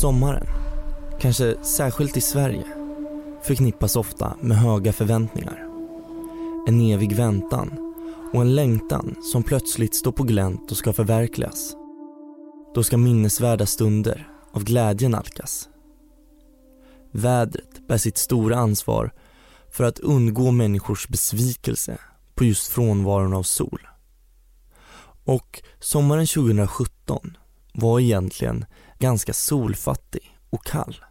Sommaren, kanske särskilt i Sverige, förknippas ofta med höga förväntningar. En evig väntan och en längtan som plötsligt står på glänt och ska förverkligas. Då ska minnesvärda stunder av glädje nalkas. Vädret bär sitt stora ansvar för att undgå människors besvikelse på just frånvaron av sol. Och sommaren 2017 var egentligen ganska solfattig och kall.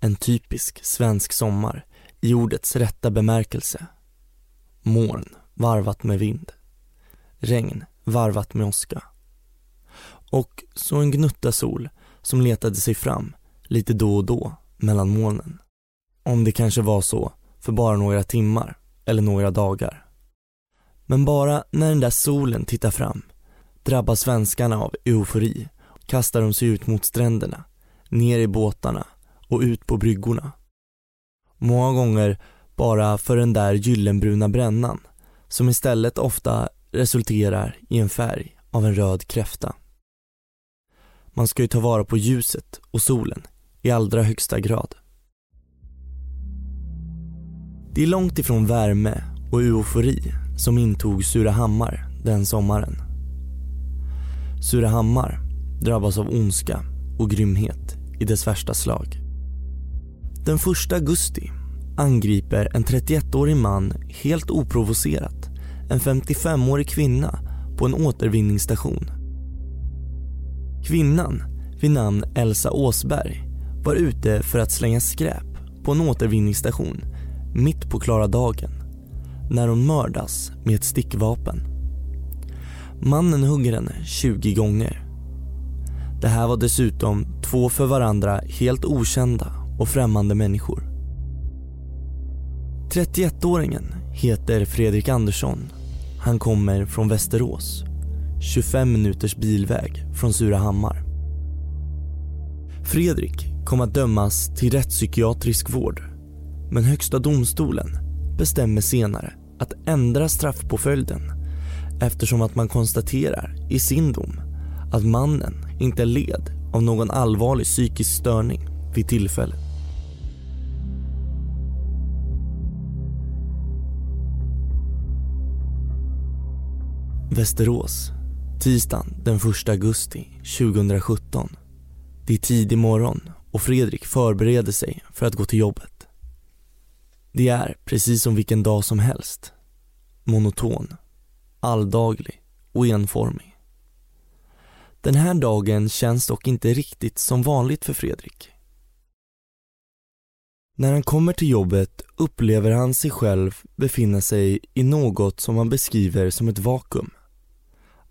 En typisk svensk sommar i ordets rätta bemärkelse. Moln varvat med vind. Regn varvat med åska. Och så en gnutta sol som letade sig fram lite då och då mellan molnen. Om det kanske var så för bara några timmar eller några dagar. Men bara när den där solen tittar fram drabbas svenskarna av eufori kastar de sig ut mot stränderna, ner i båtarna och ut på bryggorna. Många gånger bara för den där gyllenbruna brännan som istället ofta resulterar i en färg av en röd kräfta. Man ska ju ta vara på ljuset och solen i allra högsta grad. Det är långt ifrån värme och eufori som intog Surahammar den sommaren. Surahammar drabbas av ondska och grymhet i dess värsta slag. Den 1 augusti angriper en 31-årig man helt oprovocerat en 55-årig kvinna på en återvinningsstation. Kvinnan vid namn Elsa Åsberg var ute för att slänga skräp på en återvinningsstation mitt på klara dagen när hon mördas med ett stickvapen. Mannen hugger henne 20 gånger. Det här var dessutom två för varandra helt okända och främmande människor. 31-åringen heter Fredrik Andersson. Han kommer från Västerås. 25 minuters bilväg från Surahammar. Fredrik kom att dömas till rättspsykiatrisk vård men Högsta domstolen bestämmer senare att ändra straffpåföljden eftersom att man konstaterar i sin dom att mannen inte led av någon allvarlig psykisk störning vid tillfället. Västerås, tisdagen den 1 augusti 2017. Det är tidig morgon och Fredrik förbereder sig för att gå till jobbet. Det är precis som vilken dag som helst. Monoton, alldaglig och enformig. Den här dagen känns dock inte riktigt som vanligt för Fredrik. När han kommer till jobbet upplever han sig själv befinna sig i något som han beskriver som ett vakuum.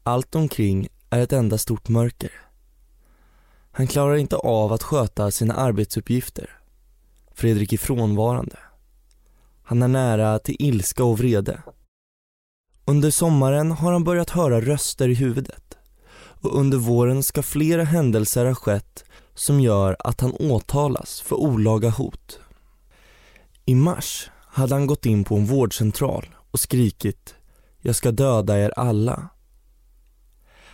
Allt omkring är ett enda stort mörker. Han klarar inte av att sköta sina arbetsuppgifter. Fredrik är frånvarande. Han är nära till ilska och vrede. Under sommaren har han börjat höra röster i huvudet och under våren ska flera händelser ha skett som gör att han åtalas för olaga hot. I mars hade han gått in på en vårdcentral och skrikit “Jag ska döda er alla”.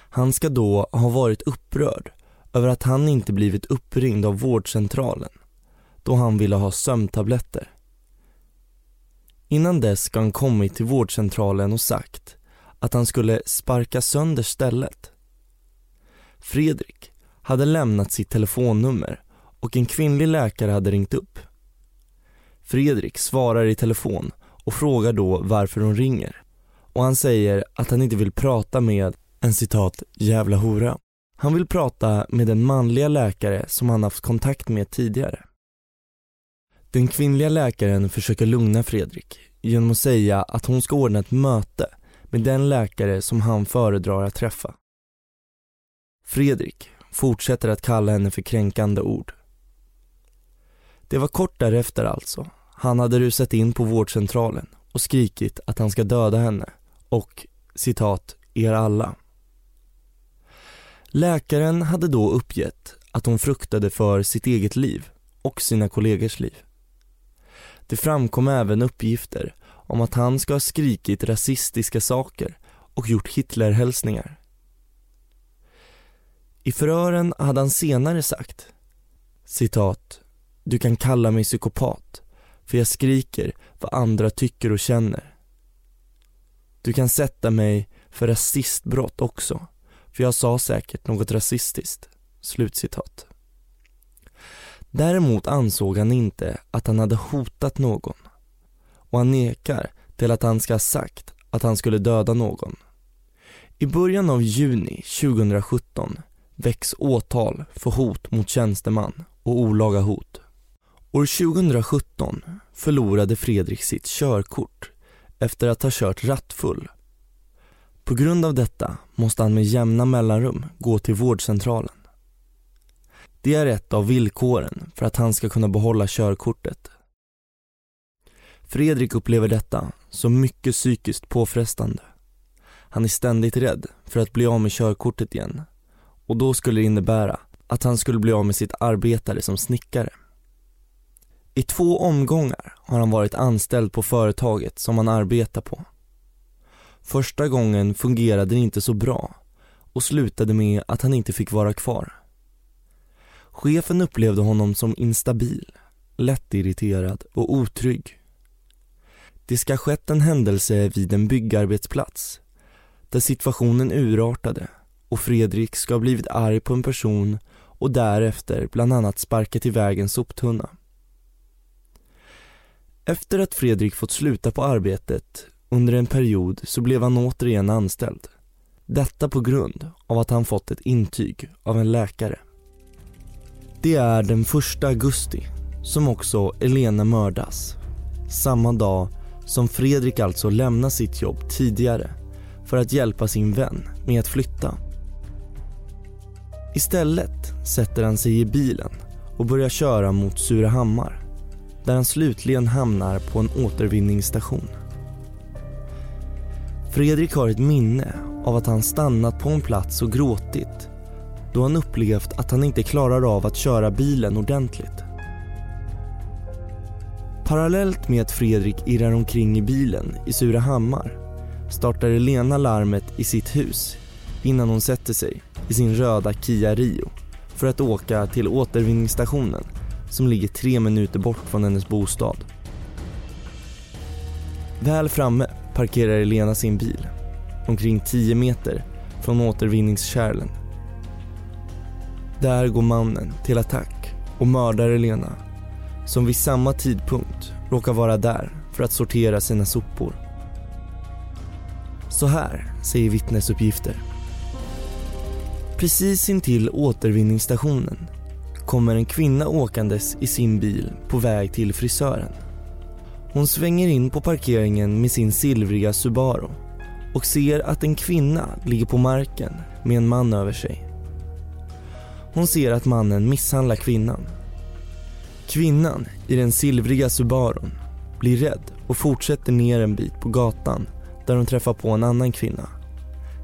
Han ska då ha varit upprörd över att han inte blivit uppringd av vårdcentralen då han ville ha sömntabletter. Innan dess ska han kommit till vårdcentralen och sagt att han skulle sparka sönder stället. Fredrik hade lämnat sitt telefonnummer och en kvinnlig läkare hade ringt upp. Fredrik svarar i telefon och frågar då varför hon ringer och han säger att han inte vill prata med en citat jävla hora. Han vill prata med den manliga läkare som han haft kontakt med tidigare. Den kvinnliga läkaren försöker lugna Fredrik genom att säga att hon ska ordna ett möte med den läkare som han föredrar att träffa. Fredrik fortsätter att kalla henne för kränkande ord. Det var kort därefter alltså. Han hade rusat in på vårdcentralen och skrikit att han ska döda henne och citat, er alla. Läkaren hade då uppgett att hon fruktade för sitt eget liv och sina kollegors liv. Det framkom även uppgifter om att han ska ha skrikit rasistiska saker och gjort Hitlerhälsningar. I förhören hade han senare sagt citat Du kan kalla mig psykopat för jag skriker vad andra tycker och känner. Du kan sätta mig för rasistbrott också för jag sa säkert något rasistiskt. Slutcitat. Däremot ansåg han inte att han hade hotat någon och han nekar till att han ska ha sagt att han skulle döda någon. I början av juni 2017 väcks åtal för hot mot tjänsteman och olaga hot. År 2017 förlorade Fredrik sitt körkort efter att ha kört rattfull. På grund av detta måste han med jämna mellanrum gå till vårdcentralen. Det är ett av villkoren för att han ska kunna behålla körkortet. Fredrik upplever detta som mycket psykiskt påfrestande. Han är ständigt rädd för att bli av med körkortet igen och då skulle det innebära att han skulle bli av med sitt arbetare som snickare. I två omgångar har han varit anställd på företaget som han arbetar på. Första gången fungerade det inte så bra och slutade med att han inte fick vara kvar. Chefen upplevde honom som instabil, lättirriterad och otrygg. Det ska ha skett en händelse vid en byggarbetsplats där situationen urartade och Fredrik ska ha blivit arg på en person och därefter bland annat sparkat iväg en soptunna. Efter att Fredrik fått sluta på arbetet under en period så blev han återigen anställd. Detta på grund av att han fått ett intyg av en läkare. Det är den 1 augusti som också Elena mördas. Samma dag som Fredrik alltså lämnar sitt jobb tidigare för att hjälpa sin vän med att flytta. Istället sätter han sig i bilen och börjar köra mot Surahammar där han slutligen hamnar på en återvinningsstation. Fredrik har ett minne av att han stannat på en plats och gråtit då han upplevt att han inte klarar av att köra bilen ordentligt. Parallellt med att Fredrik irrar omkring i bilen i Surahammar startar Elena larmet i sitt hus innan hon sätter sig i sin röda Kia Rio för att åka till återvinningsstationen som ligger tre minuter bort från hennes bostad. Väl framme parkerar Elena sin bil omkring 10 meter från återvinningskärlen. Där går mannen till attack och mördar Elena som vid samma tidpunkt råkar vara där för att sortera sina sopor. Så här säger vittnesuppgifter. Precis intill återvinningsstationen kommer en kvinna åkandes i sin bil på väg till frisören. Hon svänger in på parkeringen med sin silvriga Subaru och ser att en kvinna ligger på marken med en man över sig. Hon ser att mannen misshandlar kvinnan. Kvinnan i den silvriga Subarun blir rädd och fortsätter ner en bit på gatan där hon träffar på en annan kvinna.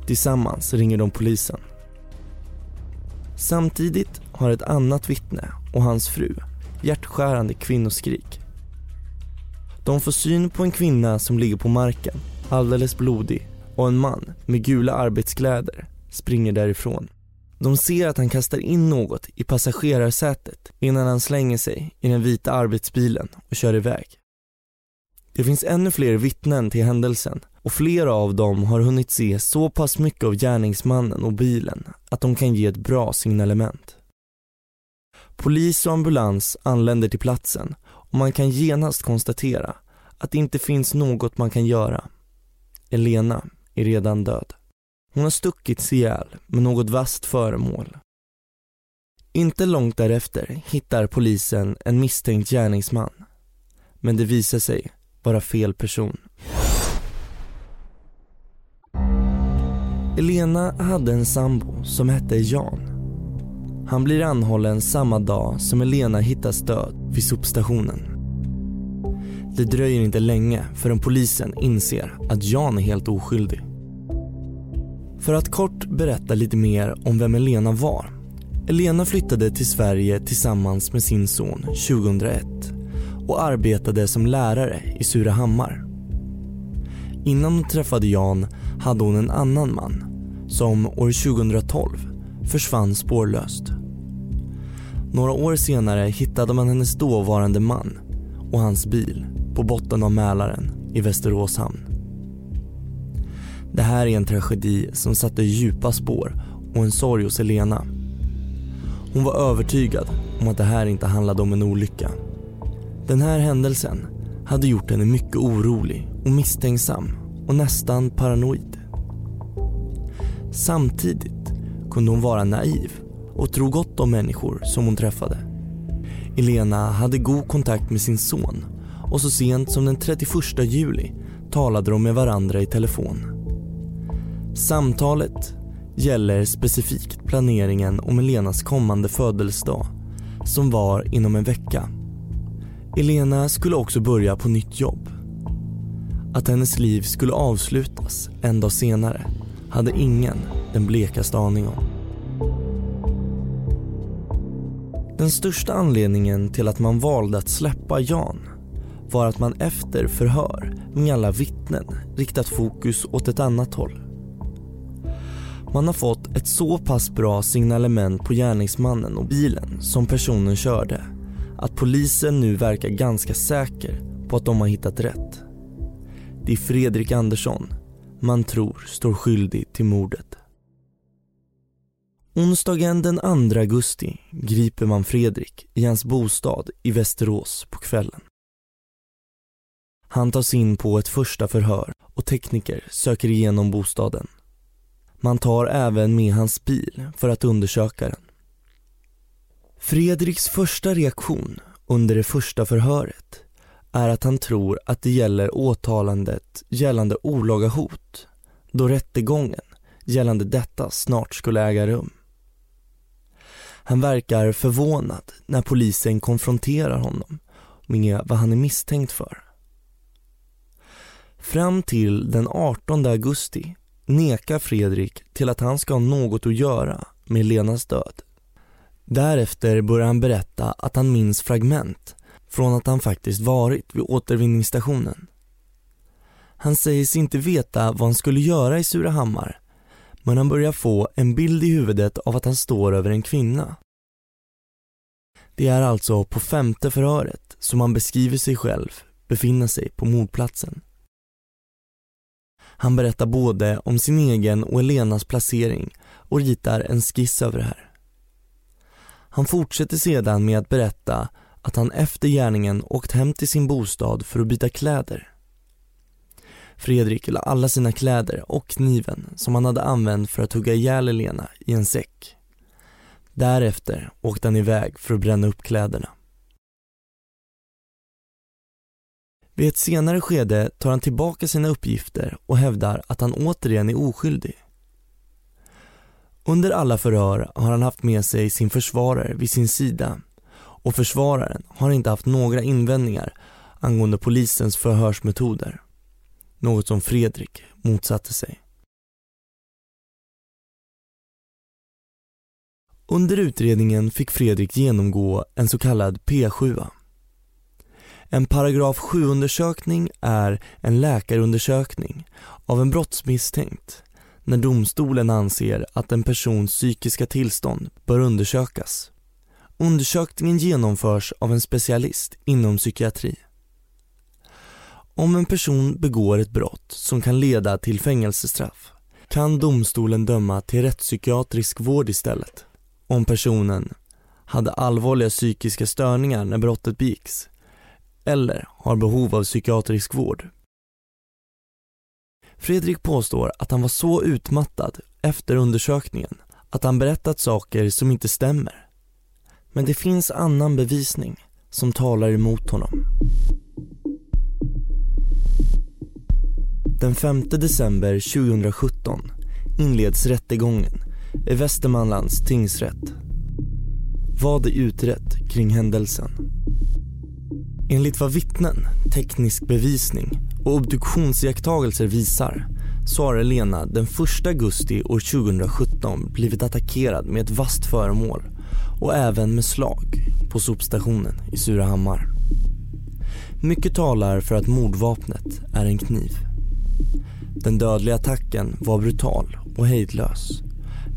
Tillsammans ringer de polisen. Samtidigt har ett annat vittne och hans fru hjärtskärande kvinnoskrik. De får syn på en kvinna som ligger på marken, alldeles blodig och en man med gula arbetskläder springer därifrån. De ser att han kastar in något i passagerarsätet innan han slänger sig i den vita arbetsbilen och kör iväg. Det finns ännu fler vittnen till händelsen och flera av dem har hunnit se så pass mycket av gärningsmannen och bilen att de kan ge ett bra signalement. Polis och ambulans anländer till platsen och man kan genast konstatera att det inte finns något man kan göra. Elena är redan död. Hon har stuckits ihjäl med något vasst föremål. Inte långt därefter hittar polisen en misstänkt gärningsman. Men det visar sig vara fel person. Elena hade en sambo som hette Jan. Han blir anhållen samma dag som Elena hittas död vid sopstationen. Det dröjer inte länge förrän polisen inser att Jan är helt oskyldig. För att kort berätta lite mer om vem Elena var. Elena flyttade till Sverige tillsammans med sin son 2001 och arbetade som lärare i Surahammar. Innan hon träffade Jan hade hon en annan man som år 2012 försvann spårlöst. Några år senare hittade man hennes dåvarande man och hans bil på botten av Mälaren i Västerås hamn. Det här är en tragedi som satte djupa spår och en sorg hos Elena. Hon var övertygad om att det här inte handlade om en olycka. Den här händelsen hade gjort henne mycket orolig och misstänksam och nästan paranoid. Samtidigt kunde hon vara naiv och tro gott om människor som hon träffade. Elena hade god kontakt med sin son och så sent som den 31 juli talade de med varandra i telefon. Samtalet gäller specifikt planeringen om Elenas kommande födelsedag som var inom en vecka. Elena skulle också börja på nytt jobb. Att hennes liv skulle avslutas en dag senare hade ingen den blekaste aning om. Den största anledningen till att man valde att släppa Jan var att man efter förhör med alla vittnen riktat fokus åt ett annat håll. Man har fått ett så pass bra signalement på gärningsmannen och bilen som personen körde att polisen nu verkar ganska säker på att de har hittat rätt. Det är Fredrik Andersson man tror står skyldig till mordet. Onsdagen den 2 augusti griper man Fredrik i hans bostad i Västerås på kvällen. Han tas in på ett första förhör och tekniker söker igenom bostaden. Man tar även med hans bil för att undersöka den. Fredriks första reaktion under det första förhöret är att han tror att det gäller åtalandet gällande olaga hot då rättegången gällande detta snart skulle äga rum. Han verkar förvånad när polisen konfronterar honom med vad han är misstänkt för. Fram till den 18 augusti nekar Fredrik till att han ska ha något att göra med Lenas död. Därefter börjar han berätta att han minns fragment från att han faktiskt varit vid återvinningsstationen. Han säger sig inte veta vad han skulle göra i Surahammar men han börjar få en bild i huvudet av att han står över en kvinna. Det är alltså på femte förhöret som han beskriver sig själv befinna sig på mordplatsen. Han berättar både om sin egen och Elenas placering och ritar en skiss över det här. Han fortsätter sedan med att berätta att han efter gärningen åkt hem till sin bostad för att byta kläder. Fredrik la alla sina kläder och kniven som han hade använt för att hugga ihjäl Elena i en säck. Därefter åkte han iväg för att bränna upp kläderna. Vid ett senare skede tar han tillbaka sina uppgifter och hävdar att han återigen är oskyldig. Under alla förhör har han haft med sig sin försvarare vid sin sida och försvararen har inte haft några invändningar angående polisens förhörsmetoder. Något som Fredrik motsatte sig. Under utredningen fick Fredrik genomgå en så kallad P7. En paragraf 7-undersökning är en läkarundersökning av en brottsmisstänkt när domstolen anser att en persons psykiska tillstånd bör undersökas. Undersökningen genomförs av en specialist inom psykiatri. Om en person begår ett brott som kan leda till fängelsestraff kan domstolen döma till rättspsykiatrisk vård istället. Om personen hade allvarliga psykiska störningar när brottet begicks eller har behov av psykiatrisk vård. Fredrik påstår att han var så utmattad efter undersökningen att han berättat saker som inte stämmer. Men det finns annan bevisning som talar emot honom. Den 5 december 2017 inleds rättegången i Västermanlands tingsrätt. Vad är utrett kring händelsen? Enligt vad vittnen, teknisk bevisning och obduktionsiakttagelser visar så har Elena den 1 augusti år 2017 blivit attackerad med ett vasst föremål och även med slag på sopstationen i Surahammar. Mycket talar för att mordvapnet är en kniv. Den dödliga attacken var brutal och hejdlös.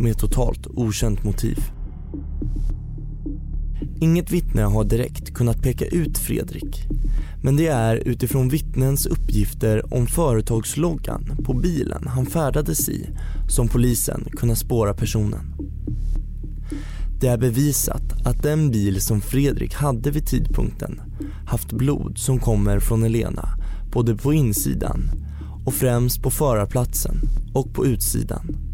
med totalt okänt motiv. Inget vittne har direkt kunnat peka ut Fredrik men det är utifrån vittnens uppgifter om företagsloggan på bilen han färdades i som polisen kunnat spåra personen. Det är bevisat att den bil som Fredrik hade vid tidpunkten haft blod som kommer från Elena både på insidan och främst på förarplatsen och på utsidan.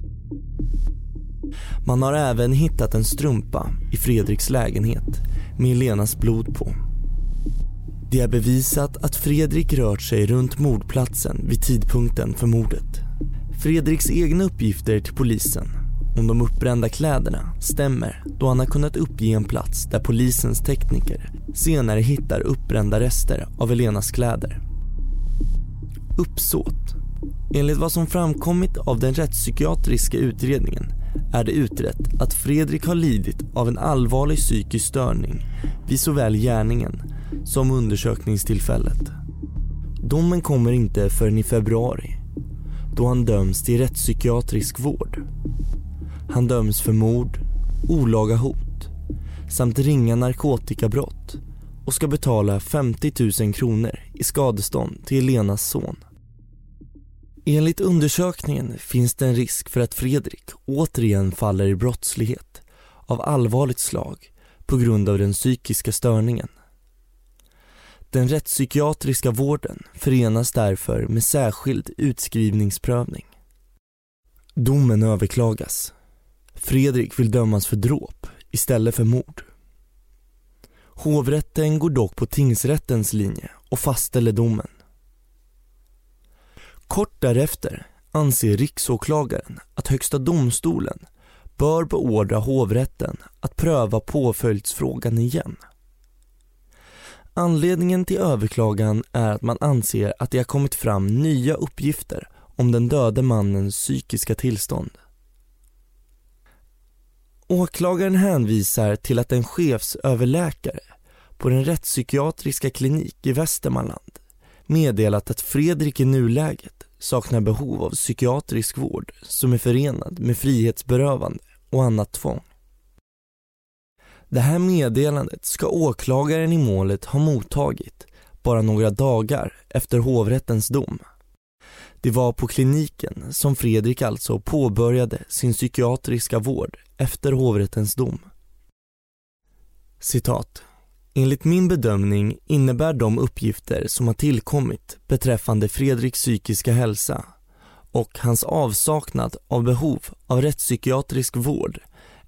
Man har även hittat en strumpa i Fredriks lägenhet med Elenas blod på. Det är bevisat att Fredrik rört sig runt mordplatsen vid tidpunkten för mordet. Fredriks egna uppgifter till polisen om de uppbrända kläderna stämmer då han har kunnat uppge en plats där polisens tekniker senare hittar uppbrända rester av Elenas kläder. Uppsåt. Enligt vad som framkommit av den rättspsykiatriska utredningen är det utrett att Fredrik har lidit av en allvarlig psykisk störning vid såväl gärningen som undersökningstillfället. Domen kommer inte förrän i februari då han döms till rättspsykiatrisk vård. Han döms för mord, olaga hot samt ringa narkotikabrott och ska betala 50 000 kronor i skadestånd till Elenas son. Enligt undersökningen finns det en risk för att Fredrik återigen faller i brottslighet av allvarligt slag på grund av den psykiska störningen. Den rättspsykiatriska vården förenas därför med särskild utskrivningsprövning. Domen överklagas. Fredrik vill dömas för dråp istället för mord. Hovrätten går dock på tingsrättens linje och fastställer domen. Kort därefter anser riksåklagaren att Högsta domstolen bör beordra hovrätten att pröva påföljdsfrågan igen. Anledningen till överklagan är att man anser att det har kommit fram nya uppgifter om den döde mannens psykiska tillstånd. Åklagaren hänvisar till att en chefsöverläkare på den rättspsykiatriska klinik i Västermanland meddelat att Fredrik i nuläget saknar behov av psykiatrisk vård som är förenad med frihetsberövande och annat tvång. Det här meddelandet ska åklagaren i målet ha mottagit bara några dagar efter hovrättens dom. Det var på kliniken som Fredrik alltså påbörjade sin psykiatriska vård efter hovrättens dom. Citat. Enligt min bedömning innebär de uppgifter som har tillkommit beträffande Fredriks psykiska hälsa och hans avsaknad av behov av rättspsykiatrisk vård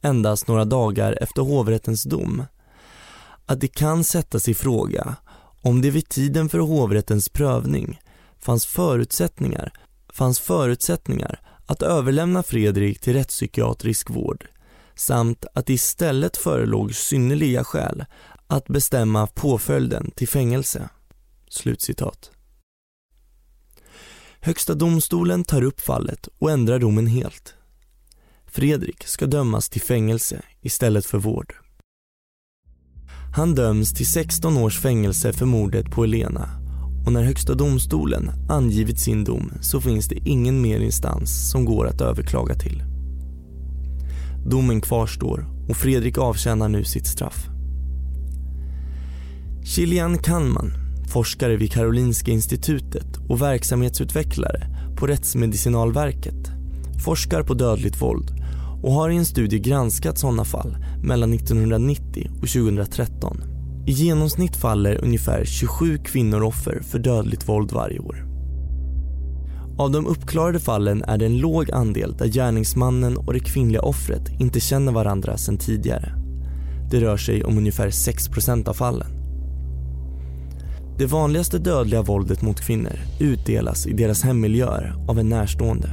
endast några dagar efter hovrättens dom att det kan sättas i fråga om det vid tiden för hovrättens prövning fanns förutsättningar, fanns förutsättningar att överlämna Fredrik till rättspsykiatrisk vård samt att det istället förelåg synnerliga skäl att bestämma påföljden till fängelse." Slutcitat. Högsta domstolen tar upp fallet och ändrar domen helt. Fredrik ska dömas till fängelse istället för vård. Han döms till 16 års fängelse för mordet på Elena och när Högsta domstolen angivit sin dom så finns det ingen mer instans som går att överklaga till. Domen kvarstår och Fredrik avtjänar nu sitt straff. Kilian Kanman, forskare vid Karolinska institutet och verksamhetsutvecklare på Rättsmedicinalverket, forskar på dödligt våld och har i en studie granskat sådana fall mellan 1990 och 2013. I genomsnitt faller ungefär 27 kvinnor offer för dödligt våld varje år. Av de uppklarade fallen är det en låg andel där gärningsmannen och det kvinnliga offret inte känner varandra sedan tidigare. Det rör sig om ungefär 6% av fallen. Det vanligaste dödliga våldet mot kvinnor utdelas i deras hemmiljöer av en närstående.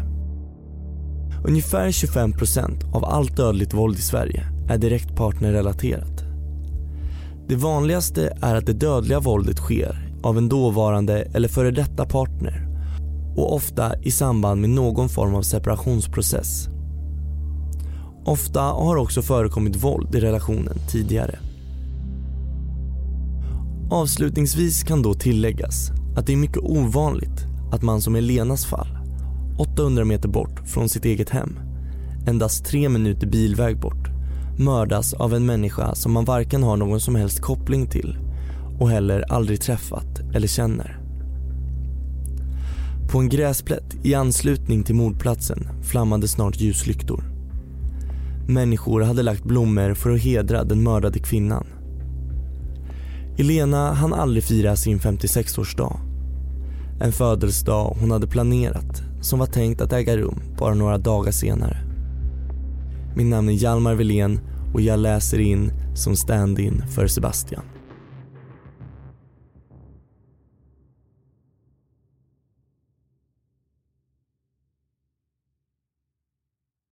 Ungefär 25 procent av allt dödligt våld i Sverige är direkt partnerrelaterat. Det vanligaste är att det dödliga våldet sker av en dåvarande eller före detta partner och ofta i samband med någon form av separationsprocess. Ofta har också förekommit våld i relationen tidigare. Avslutningsvis kan då tilläggas att det är mycket ovanligt att man som i Lenas fall, 800 meter bort från sitt eget hem, endast tre minuter bilväg bort, mördas av en människa som man varken har någon som helst koppling till och heller aldrig träffat eller känner. På en gräsplätt i anslutning till mordplatsen flammade snart ljuslyktor. Människor hade lagt blommor för att hedra den mördade kvinnan. Elena hann aldrig fira sin 56-årsdag. En födelsedag hon hade planerat som var tänkt att äga rum bara några dagar senare. Mitt namn är Hjalmar Wilén och jag läser in som stand-in för Sebastian.